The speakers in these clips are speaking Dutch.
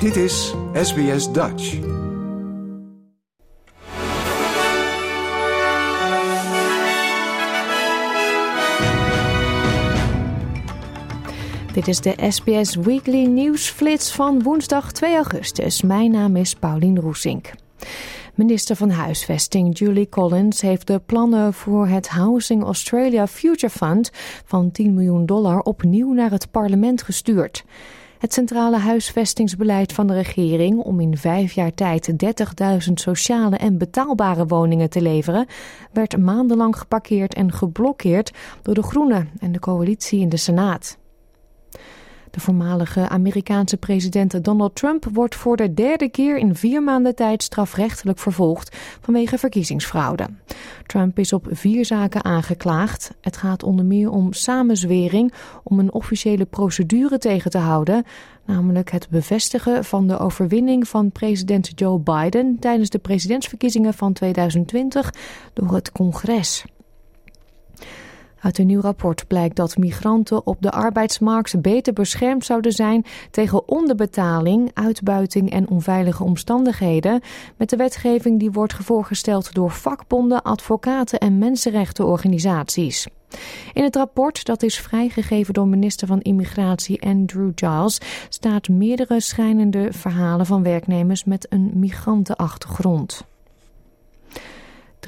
Dit is SBS Dutch. Dit is de SBS Weekly Nieuwsflits van woensdag 2 augustus. Mijn naam is Paulien Roesink. Minister van Huisvesting Julie Collins heeft de plannen voor het Housing Australia Future Fund van 10 miljoen dollar opnieuw naar het parlement gestuurd. Het centrale huisvestingsbeleid van de regering om in vijf jaar tijd 30.000 sociale en betaalbare woningen te leveren, werd maandenlang geparkeerd en geblokkeerd door de Groenen en de coalitie in de Senaat. De voormalige Amerikaanse president Donald Trump wordt voor de derde keer in vier maanden tijd strafrechtelijk vervolgd vanwege verkiezingsfraude. Trump is op vier zaken aangeklaagd. Het gaat onder meer om samenzwering om een officiële procedure tegen te houden, namelijk het bevestigen van de overwinning van president Joe Biden tijdens de presidentsverkiezingen van 2020 door het congres. Uit een nieuw rapport blijkt dat migranten op de arbeidsmarkt beter beschermd zouden zijn tegen onderbetaling, uitbuiting en onveilige omstandigheden met de wetgeving die wordt voorgesteld door vakbonden, advocaten en mensenrechtenorganisaties. In het rapport, dat is vrijgegeven door minister van Immigratie Andrew Giles, staat meerdere schijnende verhalen van werknemers met een migrantenachtergrond.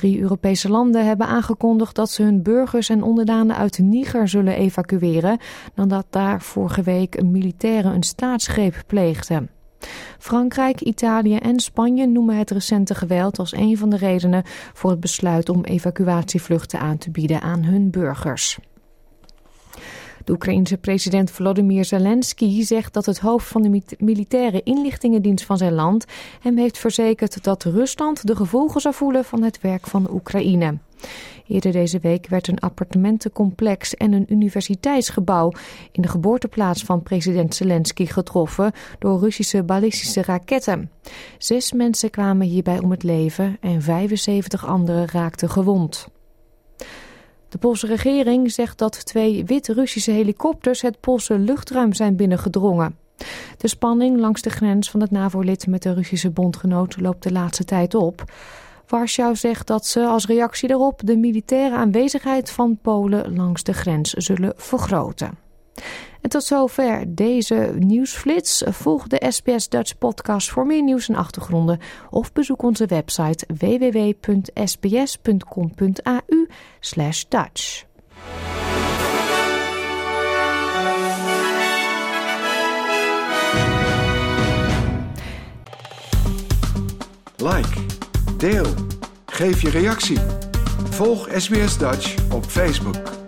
Drie Europese landen hebben aangekondigd dat ze hun burgers en onderdanen uit Niger zullen evacueren nadat daar vorige week militairen een staatsgreep pleegden. Frankrijk, Italië en Spanje noemen het recente geweld als een van de redenen voor het besluit om evacuatievluchten aan te bieden aan hun burgers. De Oekraïense president Volodymyr Zelensky zegt dat het hoofd van de militaire inlichtingendienst van zijn land hem heeft verzekerd dat Rusland de gevolgen zou voelen van het werk van Oekraïne. Eerder deze week werd een appartementencomplex en een universiteitsgebouw in de geboorteplaats van president Zelensky getroffen door Russische ballistische raketten. Zes mensen kwamen hierbij om het leven en 75 anderen raakten gewond. De Poolse regering zegt dat twee wit-Russische helikopters het Poolse luchtruim zijn binnengedrongen. De spanning langs de grens van het NAVO-lid met de Russische bondgenoot loopt de laatste tijd op. Warschau zegt dat ze als reactie daarop de militaire aanwezigheid van Polen langs de grens zullen vergroten. En tot zover deze nieuwsflits. Volg de SBS Dutch podcast voor meer nieuws en achtergronden. Of bezoek onze website www.sbs.com.au Dutch. Like, deel, geef je reactie. Volg SBS Dutch op Facebook.